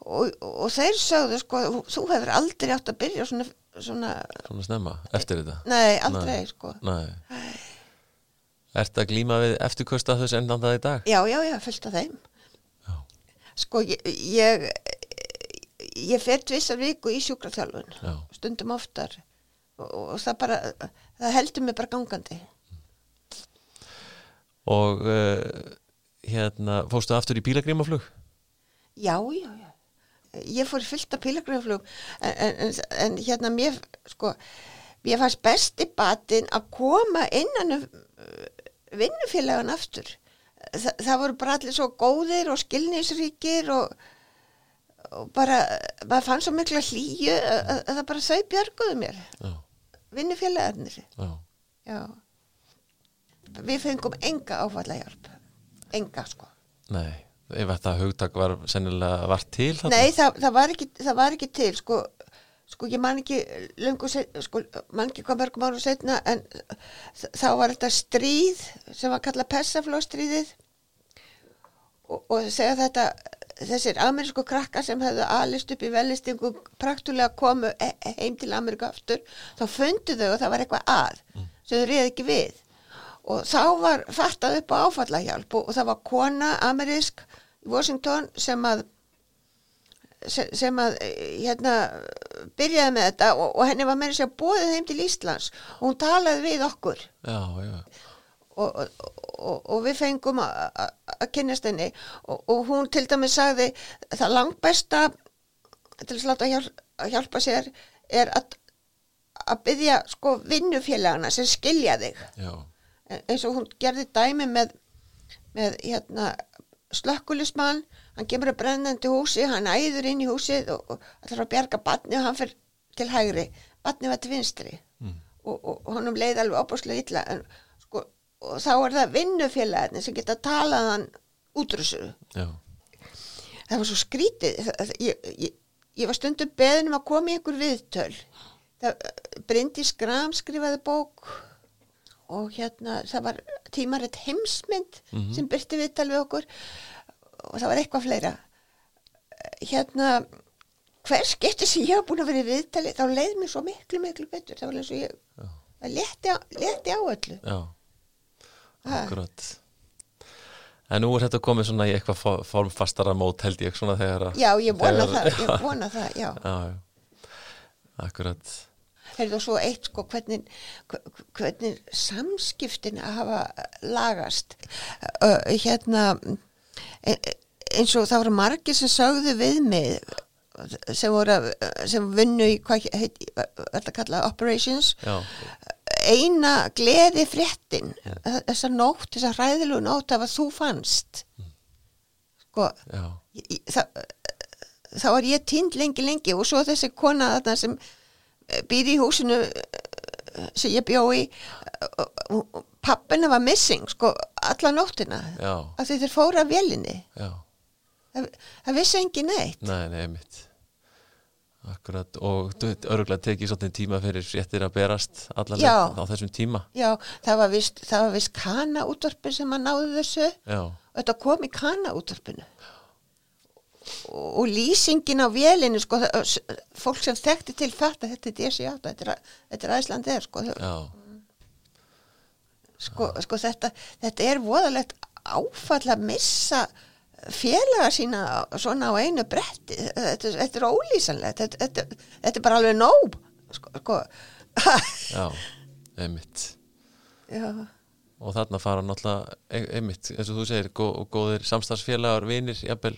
og, og þeir sögðu sko, þú hefur aldrei átt að byrja svona, svona svona snemma, eftir þetta nei, aldrei sko Nei Ertu að glíma við eftirkosta þess endan það í dag? já, já, já, fullt af þeim Já. sko, ég ég, ég fer tvissar viku í sjúkraþjálfun Já. stundum oftar og, og það bara, það heldur mig bara gangandi Og uh, hérna, fórstu aftur í bílagrímaflug? Já, já, já. Ég fór í fullt af pílagraflug en, en, en, en hérna mér, sko, mér fannst besti batinn að koma innan um uh, vinnufélagan aftur. Þa, það voru bara allir svo góðir og skilnisríkir og, og bara, maður fann svo mikla hlýju að, að, að það bara þau björguðu mér, vinnufélagarnir. já, Já. Við fengum enga áfallahjálp, enga sko. nei Ef þetta hugtak var sennilega var til þarna? Nei, það, það, var ekki, það var ekki til, sko, sko ég man ekki löngu, set, sko, man ekki hvað mörgum árum setna, en þá var þetta stríð sem var kallað Persaflóstríðið og, og segja þetta, þessir amerísku krakkar sem hefðu alist upp í velistingu praktulega komu he- heim til Ameríku aftur, þá fundu þau og það var eitthvað að sem þau reyði ekki við og þá var fattað upp á áfallahjálp og, og það var kona amerísk í Washington sem að se- sem að eh, hérna byrjaði með þetta og, og henni var með þess að bóðið heim til Íslands. Og hún talaði við okkur. Já, já, og, og, við fengum að- að að kynnast henni. Og, og hún til dæmis sagði það langt besta til að sláta hjálp, að hjálpa sér er að, að byggja sko vinnufélagana sem skilja þig. Já, eins og hún gerði dæmi með, með hérna, slökkulismann, hann kemur að brennandi húsi, hann æður inn í húsið og, og ætlar að bjarga batni og hann fyrir til hægri, batni var til vinstri. Og, og, og honum leið alveg opaslega illa en, sko, og þá er það vinnufélagin sem geta talað hann útrússu já, það var svo skrítið. Það- ég, ég, ég var stundum beðin um að koma í einhver viðtöl. Það, Bryndi Skram skrifaði bók og hérna það var tímaritt heimsmynd sem byrti viðtal við okkur. Og það var eitthvað fleira. Hérna hver skipti sem ég hafa búin að vera í viðtali þá leið mér svo miklu miklu betur. Það var eins og ég létti á, létti á öllu. Já. Akkurat. En nú er þetta komið svona í eitthvað fo- formfastara mót held ég svona þegar að já ég vona þegar- það, ég vona það já. Já, já, akkurat og svo eitt sko hvernig, hve- hvernig samskiptin að hafa lagast. Uh, hérna e, eins og það voru margir sem sögðu við mig sem voru sem vinnu í hvað heit, kalla operations já, eina gleði fréttin þessa nótt, þessa hræðilegu nótt af að þú fannst. Sko já, það, þá var ég týnd lengi lengi og svo þessi kona þarna sem býr í húsinu sem ég bjó í pappina var missing sko alla nóttina. Já, af því þeir fóra vélinni. Já. Það, það vissi engin neitt. Nei, nei, mitt Akkurat, og örgulega tekið svolítið tíma fyrir fréttir að berast allar Já. á þessum tíma. Já, það var vist, vist kana útvarpin sem að náðu þessu. Já, og þetta kom í kana útvarpinu og, og lýsingin á vélinu sko, fólk sem þekkti til þetta þetta er DC8, þetta er, þetta er Æsland er sko, sko, sko þetta, þetta er voðalegt áfall að missa félaga sína svona á einu bretti. Þetta, þetta er ólýsanlegt þetta, þetta, þetta er bara alveg nóg sko, sko. já, einmitt. Já, og þarna fara náttúrulega ein- einmitt, eins og þú segir, gó, góðir samstagsfélagar, vinir, jafnvel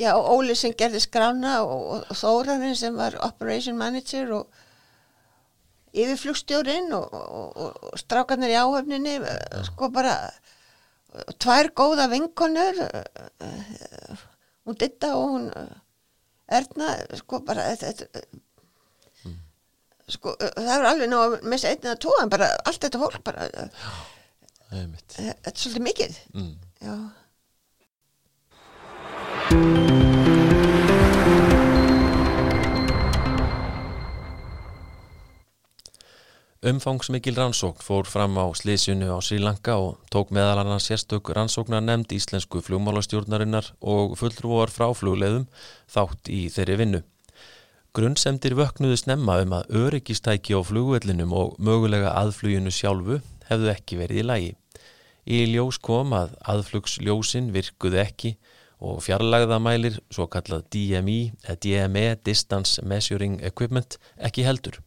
já og Óli sem gerði skrána og, og, Þórarinn sem var operation manager og yfirflugstjórin og, og, og, strákarnir í áhöfninni sko bara eh, tvær góða vinkonur eh, hún Ditta og hún eh, Erna sko bara þetta, þetta, sko það er alveg nú að missa einn eða en bara allt þetta fólk bara þetta er svolítið mikið. Mm. já Umfangsmikil rannsókn fór fram á slísinu á Sri Lanka og tók meðal annars sérstök rannsóknar nefnd íslensku flugmálastjórnarinnar og fulltrúar frá flugleiðum þátt í þeirri vinnu. Grunnsemdir vöknuðu snemma um að öryggistæki á flugvellinum og mögulega aðfluginu sjálfu hefðu ekki verið í lagi. Í ljós kom að aðflugsljósin virkuðu ekki og fjarlagðamælir, svo kallað DME, eða DME, Distance Measuring Equipment, ekki heldur.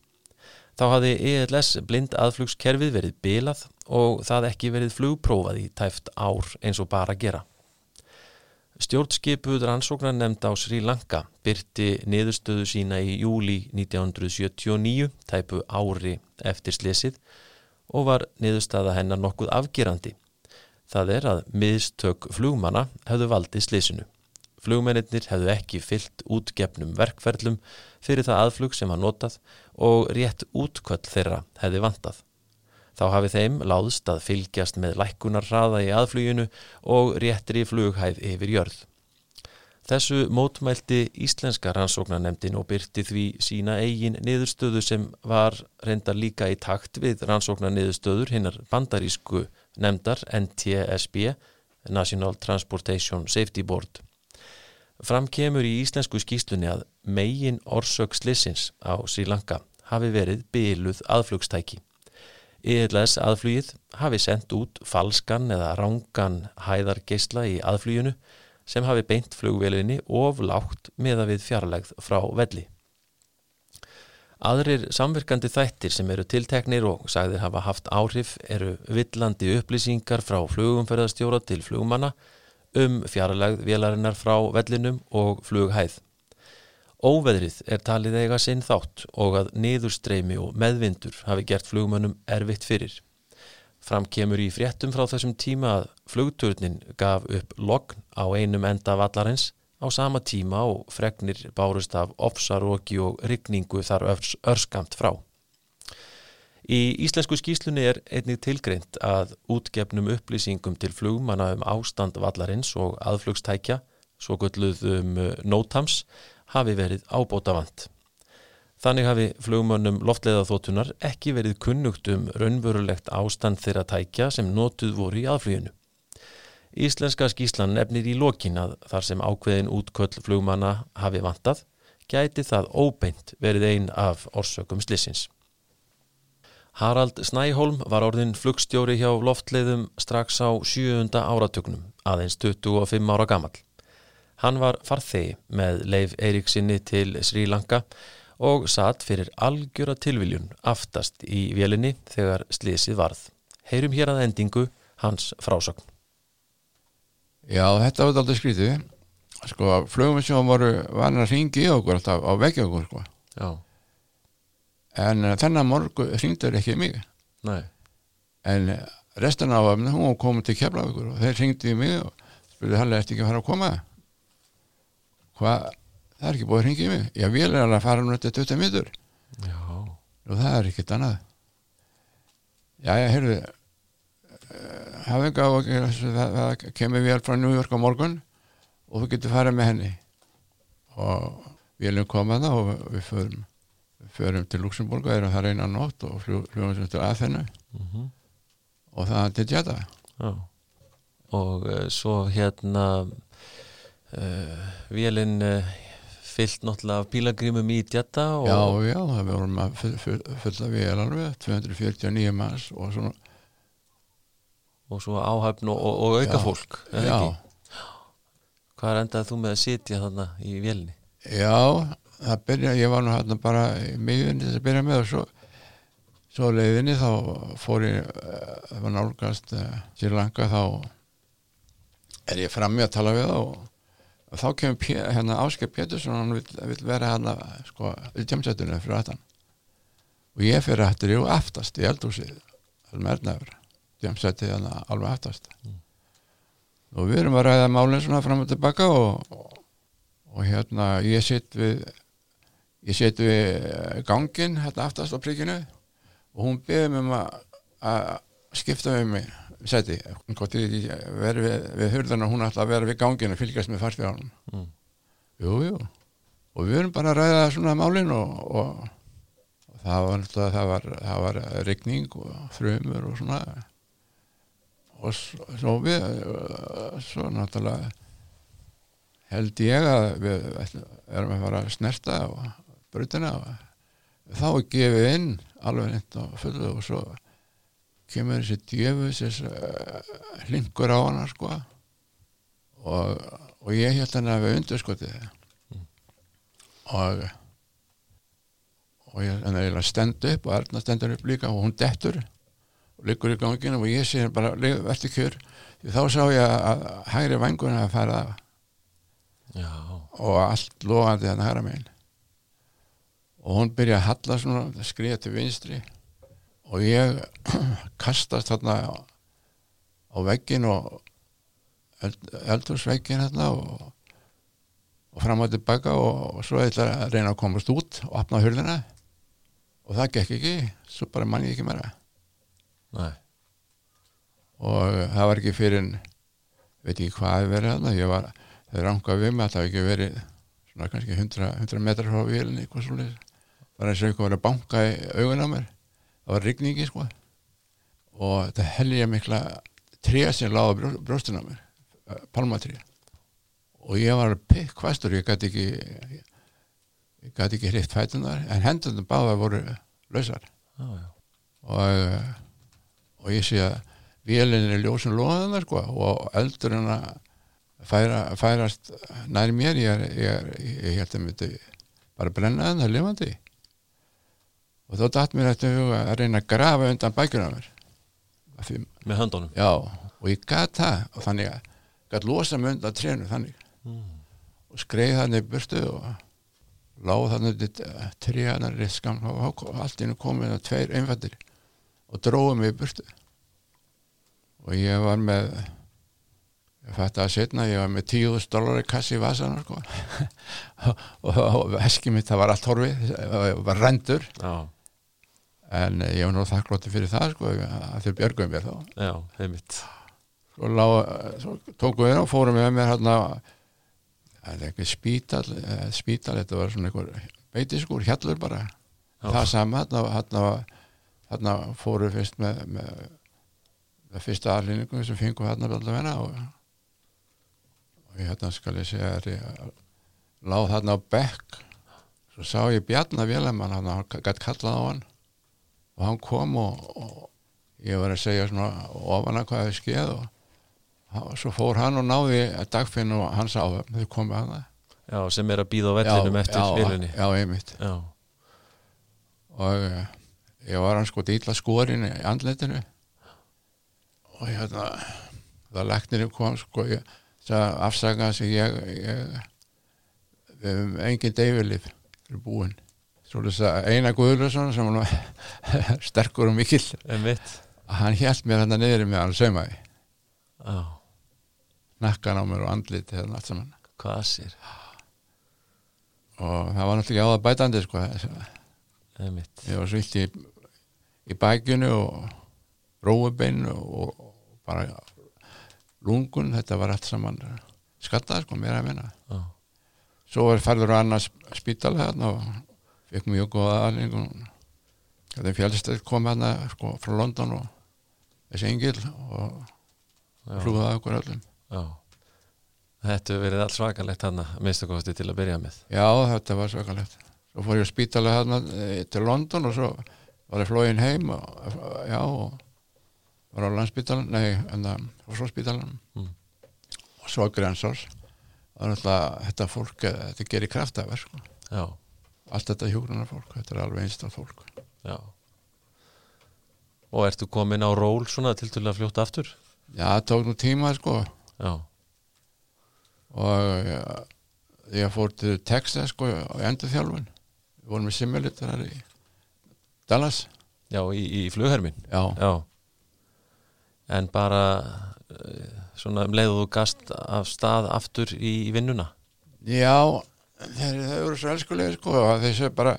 Þá hafði ELS blind aðflugskerfið verið bilað og það ekki verið flugprófað í tæft ár eins og bara gera. Stjórnskipuð rannsóknar nefnd á Sri Lanka byrti niðurstöðu sína í júli 1979, tæpu ári eftir slesið og var niðurstaða hennar nokkuð afgerandi. Það er að miðstök flugmanna hefðu valdið slesinu. Flugmennir hefðu ekki fyllt útgefnum verkferlum fyrir það aðflug sem var notað og rétt útköll þeirra hefði vantað. Þá hafi þeim láðst að fylgjast með lækkunar hraða í aðfluginu og réttri flughæð yfir jörð. Þessu mótmælti íslenska rannsóknarnemdin og byrti því sína eigin niðurstöðu sem var reyndar líka í takt við rannsóknarniðurstöður hinnar bandarísku nefndar NTSB, National Transportation Safety Board. Fram kemur í íslensku skýslunni að megin orsök slissins á Sri Lanka hafi verið byluð aðflugstæki. ELS aðflugið hafi sendt út falskan eða rángan hæðargeisla í aðfluginu sem hafi beint flugvelinni of lágt meða við fjarlægð frá velli. Aðrir samverkandi þættir sem eru tilteknir og sagðir hafa haft áhrif eru villandi upplýsingar frá flugumferðarstjóra til flugmanna um fjarlægð vélarinnar frá vellinum og flughæð. Óveðrið er talið eiga sinn þátt og að niðurstreymi og meðvindur hafi gert flugmönnum erfitt fyrir. Fram kemur í fréttum frá þessum tíma að flugturnin gaf upp logn á einum enda vallarins á sama tíma og fregnir bárust af ofsaróki og rigningu þar örs, örskamt frá. Í íslensku skýslunni er einnig tilgreint að útgefnum upplýsingum til flugmanna um ástand vallarins og aðflugstækja, svo gulluð um nótams, hafi verið ábótavant. Þannig hafi flugmönnum loftleiðaþótunar ekki verið kunnugt um raunverulegt ástand þeirra tækja sem notuð voru í aðfluginu. Íslenska skýslan nefnir í lokin að þar sem ákveðin útköll flugmanna hafi vantað, gæti það óbeint verið ein af orsökum slissins. Harald Snæholm var orðin flugstjóri hjá loftleiðum strax á sjöunda áratögnum, aðeins 25 ára gammal. Hann var farþegi með Leif Eiríksinni til Sri Lanka og satt fyrir algjöra tilviljun aftast í vélinni þegar slísið varð. Heyrum hér að endingu hans frásögn. Já, þetta var alltaf skrítið. Sko, flugum sem voru varin að ringi í okkur alltaf á veggi okkur sko. En uh, þennan morgu ringdur ekki mig. Nei, en uh, restan af öfni, hún komin til Keflavíkur og þeir ringdi í mig og spurði Halli, ertu ekki að fara að koma? Hvað, það er ekki búið að ringi í mig. Já, vél er alveg að fara nú þetta 20 mitur já, og það er ekkert annað. Já, já, heyrðu ekki á það, kemur vél frá New York á morgun og þú getur farið með henni. Og vélum koma það og við förum við förum til Luxemburg og erum það reyna nótt og flugum sem til Aþenu mhm, og það til Jeddah. Já. Og uh, svo hérna uh, vélinn uh, fyllt náttúrulega af bílagrímum í djetta og já, já, það vorum að fulla vél alveg 249 manns og svona og svo áhæfn og, og, og auka Já. fólk já? Hvað endaði þú með að sitja þarna í vélinni? já, það byrja ég var nú hérna bara í miðunni þess að byrja með og svo svo leiðinni þá fór ég eh, það var nálgast uh, Sri Lanka þá er ég frammi að tala við og, og þá kemur hérna Áskei Pétursson hann vil, vil vera hérna sko, í tjámsættunum fyrir aftan og ég fyrir aftur ég aftast í eldhúsið það er mernaður tjámsættið hérna alveg aftast. Og við erum að ræða málinn svona fram og tilbaka og, og, hérna ég sitt við ég sitt við eh, ganginn hérna aftast á prikinu og hún beði mig um að, skipta við mig seti, við, við hurðana hún ætla að vera við gangin og fylgjast með farþjóðanum Mm. jú, jú. Og við erum bara að ræða svona málin og, og, og það var það var, það var rigning og frumur og svona og svo, við uh, svo náttúrulega held ég að við erum að fara að snerta og brutina og þá gefið inn alveg neitt á fullu og svo kemur þessi djöfus þessi uh, hlingur á hana sko. Og, og ég held hann að við undirskotið. Og og ég stenda upp og Erna stendur upp líka og hún dettur. og liggur í ganginu og ég sé bara verður kjör. Þá sá ég að hægri vanguna að fara Já, og allt lofandi hann hæra megin. Og hún byrja að halla svona skriða til vinstri. Og ég kastast þarna á, veggin og eld, eldhúsveggin hérna og, og fram og tilbaka og, og svo ætla að reyna að komast út og opna hurðina. Og það gekk ekki. Svo bara mann ég ekki meira nei, og það var ekki fyrir veit ekki hvað verið þarna ég var, það rangaði við mig að það hafi ekki verið svona kannski 100, 100 metrar frá vélinni eitthvað svolítið bara eins og var að banka í augun á mér. Það var rigningi sko. Og þetta ég mikla tré sem brjó, brjóstin á mér palmatré og ég var pikk hvastur ég gæti ekki ég, gæti ekki hrift fætunar en hendunum báða voru lausar. Já, og, eh, og ég sé að vélinn er ljósun loðanar sko, og eldurinn að færa, færast nær mér. Ég, er, ég, er, ég held að myndi bara brenna það lifandi. Og þá datt mér huga að reyna að grafa undan bækjuna mér. Því, með höndunum? Já, og ég gat það. Og þannig að gat losa mig undan trénu þannig. Og skreið þannig í burtu og láð þannig tréanar rétt skam og allt innu komið það tveir einfaldir og dróðu mig í burtu. Og ég var með ég fætti að setna, ég var með 10.000 dólar í kassi í vasana sko. og, og, og veski mitt það var allt horfið, það var rendur já, en ég var nú þakklótti fyrir það sko, að þau björgum mér þá. Já, einmitt. Svo, lá, svo tókum við og fórum við mér hérna það er ekki spítal eh, spítal, þetta var svona einhver beitiskur, hjallur bara. Já. það sama, hérna, hérna, hérna fóru fyrst með, með, með fyrsta aðlýningu sem fengu hérna allavega og, og ég hérna skal ég segja að ég láð hérna á bekk. Svo sá ég Bjarnar Vélemann hann, hann gætt kallað á hann. Og hann kom og, og ég var að segja svona ofan að hvað hefði skeð og hann- svo fór hann og náði dagfinn og hans áhöfn þau komið hann já, sem er að býða á vellinum eftir já, vilinni já, einmitt. Já, og uh, ég var hann sko dýla skorin í andletinu og hérna það leknirinn kom sko ég sagði afsaka sem ég, ég við hefum engin deyfilif fyrir búin. Einar Guðlusson sem var sterkur og mikill hann hjælt mér hérna niður með hann saumaði. Já, nakkan á mér og andlit hérna allt saman. Hvað sér? Og það var náttúrulega áða bætandi sko. Ég var svilt í, í bækjunu og róubeinu og, og bara lungun, þetta var allt saman skattað sko, mér að minna. Já, svo færður á annars spítala hérna og fekk mjög góða aðling þetta fjálstætt kom hérna sko frá London og þessi engil og hlúðaði okkur öllum. Já. Þetta verið allt svakalegt hann að minnstu kosti til að byrja með. Já, þetta var svakalegt. Svo fór ég á spítala hérna eh, til London og svo var ég flóin heim og, já, og var á landspítalan nei, en það, spítalan Mm. og svo grænsors það er alltaf, þetta fólk eh, þetta gerir kraftaverk sko. já, allt þetta hjúgrunar fólk, þetta er alveg einstað fólk. Já. Og ertu komin á ról svona til til að fljóta aftur? Já, það tók nú tíma sko. Já, og ja, ég fór til Texas sko og endur þjálfun við vorum með simulator þar í Dallas? Já, í, í flughermin já, já. En bara uh, svona um leiðu þú gast af stað aftur í, í vinnuna? Já þeir, þeir eru svo elskulega sko og þessi bara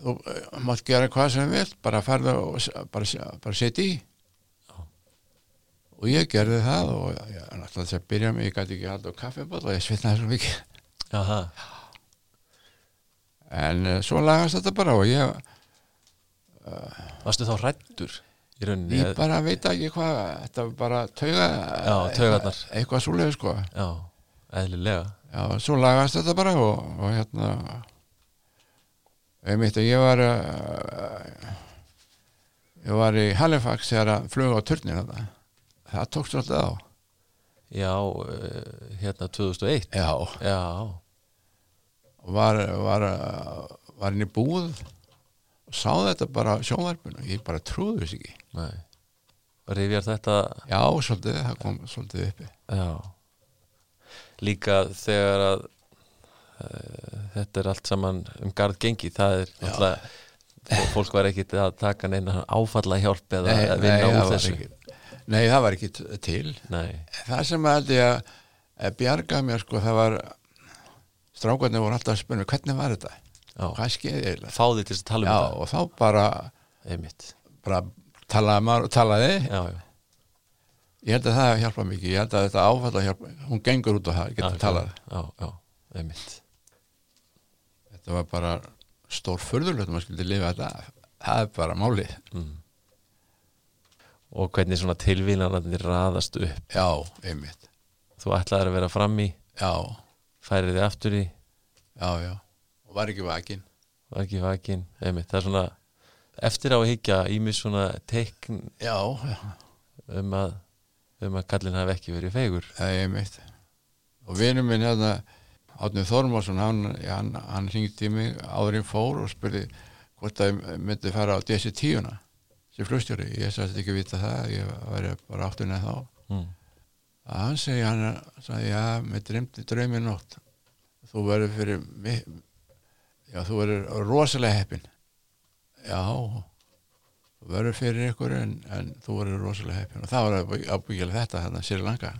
þú eh, mátt gera hvað sem vil bara farða og bara, bara setja í. Og ég gerði það og ég náttúrulega þess að byrja með ég gæti ekki halda á kaffibóll og ég svitnaði svo mikið. Það, en uh, svo lagast þetta bara og ég, varstu þá hrættur í rauninni ég bara veit ekki hvað þetta var bara tauga Já, eitthvað, eitthvað svoleið sko. Já, eðlilega. Já, svo lagast þetta bara og, og hérna einmitt að ég var uh, ég var í Halifax þegar að fluga á turnin þetta það tókst alltaf á. Já, uh, hérna 2001 já, já, var, var, var inn í búð og sá þetta bara á sjónvarpinu. Ég bara trúði þess ekki. Nei. Og rifjar þetta já, svolítið, það kom svolítið uppi. Já. Líka þegar að uh, þetta er allt saman um garð gengi það er alltaf fólk var ekkit að taka neina áfalla hjálp eða að vinna það úr þessu. ekki, nei, það var ekki til. Nei, það sem held ég að, að bjarga mér sko, það var strákarnir voru alltaf að mig, hvernig var þetta hvað skeiði eiginlega? Fá þið til þess að tala um já, þetta. og þá bara, bara talaði maður og talaði. Já, já. Ég held að það hef hjálpað mikið, ég held að þetta áfalla hjálpa, hún gengur út á það, geta talað. Þetta var bara stór að maður skildi lifa þetta það er bara málið. Mm. og hvernig svona tilvílanandi raðast upp. Já, einmitt, þú ætlaðir að vera fram í, já, færið þið aftur í. Já, já og var ekki vakin var ekki vakin, einmitt, það er svona eftir á að higgja ímis svona teikn já, já, um að um að kallin hafi ekki verið fegur það er einmitt. Og vinur minn hérna Átnið Þormásson, hann, hann, hann hringdi í mig áðurinn fór og spurði hvort að ég myndi fara á DC-10 sem flugstjóri, ég sagðist ekki vita það ég væri bara áttunni þá. Mm. að hann segi hann sagði, já, með dreymdi draumi nótt. Þú verður fyrir já, þú verður rosalega heppin já þú verður fyrir ykkur en, en þú verður rosalega heppin og það var ábyggilega þetta þarna Sri Lanka